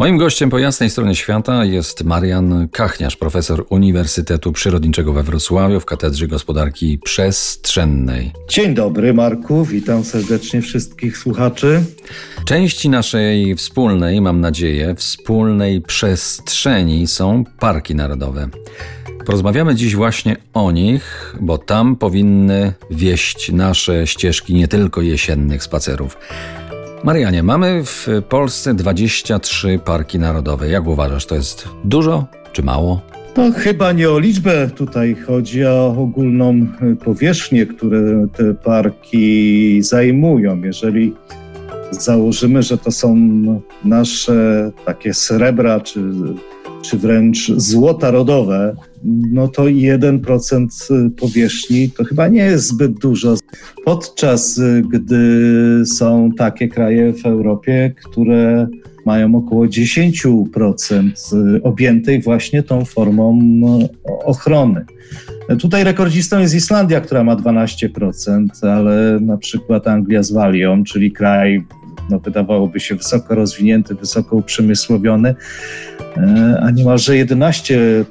Moim gościem po jasnej stronie świata jest Marian Kachniarz, profesor Uniwersytetu Przyrodniczego we Wrocławiu w Katedrze Gospodarki Przestrzennej. Dzień dobry, Marku. Witam serdecznie wszystkich słuchaczy. Części naszej wspólnej, mam nadzieję, wspólnej przestrzeni są parki narodowe. Porozmawiamy dziś właśnie o nich, bo tam powinny wieść nasze ścieżki nie tylko jesiennych spacerów. Marianie, mamy w Polsce 23 parki narodowe. Jak uważasz, to jest dużo czy mało? To chyba nie o liczbę tutaj chodzi, a o ogólną powierzchnię, które te parki zajmują. Jeżeli założymy, że to są nasze takie srebra czy czy wręcz złota rodowe, no to 1% powierzchni to chyba nie jest zbyt dużo. Podczas gdy są takie kraje w Europie, które mają około 10% objętej właśnie tą formą ochrony. Tutaj rekordzistą jest Islandia, która ma 12%, ale na przykład Anglia z Walią, czyli kraj no, wydawałoby się wysoko rozwinięty, wysoko uprzemysłowiony, e, a niemalże 11%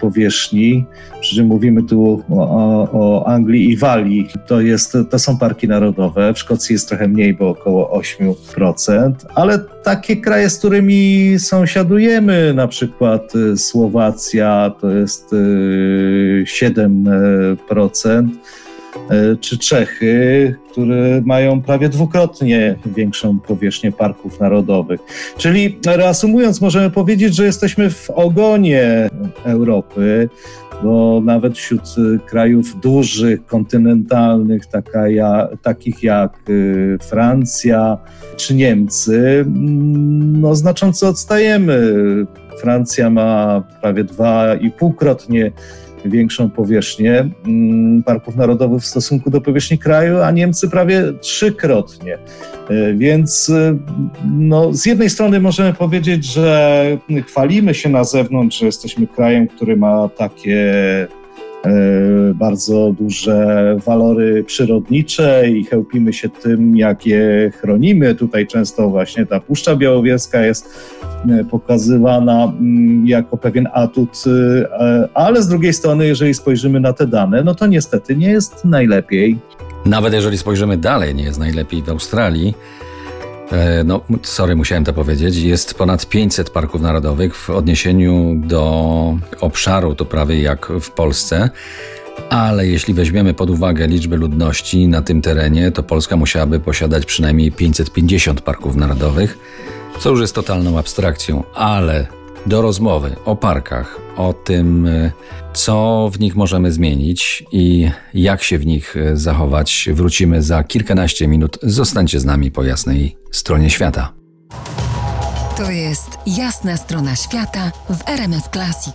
powierzchni, przy czym mówimy tu o, o, Anglii i Walii, to, jest, to są parki narodowe. W Szkocji jest trochę mniej, bo około 8%, ale takie kraje, z którymi sąsiadujemy, na przykład e, Słowacja, to jest 7%. E, czy Czechy, które mają prawie dwukrotnie większą powierzchnię parków narodowych. Czyli reasumując, możemy powiedzieć, że jesteśmy w ogonie Europy, bo nawet wśród krajów dużych, kontynentalnych, taka ja, takich jak y, Francja czy Niemcy, mm, no znacząco odstajemy. Francja ma prawie dwa i półkrotnie większą powierzchnię mm, parków narodowych w stosunku do powierzchni kraju, a Niemcy prawie trzykrotnie. E, więc e, no, z jednej strony możemy powiedzieć, że chwalimy się na zewnątrz, że jesteśmy krajem, który ma takie bardzo duże walory przyrodnicze i chełpimy się tym, jak je chronimy. Tutaj często właśnie ta Puszcza Białowieska jest e, pokazywana mm, jako pewien atut, e, ale z drugiej strony, jeżeli spojrzymy na te dane, no to niestety nie jest najlepiej. Nawet jeżeli spojrzymy dalej, nie jest najlepiej w Australii. E, no, sorry, musiałem to powiedzieć. Jest ponad 500 parków narodowych w odniesieniu do obszaru, to prawie jak w Polsce. Ale jeśli weźmiemy pod uwagę liczbę ludności na tym terenie, to Polska musiałaby posiadać przynajmniej 550 parków narodowych, co już jest totalną abstrakcją, ale do rozmowy o parkach, o tym, e, co w nich możemy zmienić i jak się w nich e, zachować, wrócimy za kilkanaście minut. Zostańcie z nami po jasnej stronie świata. To jest jasna strona świata w RMS Classic.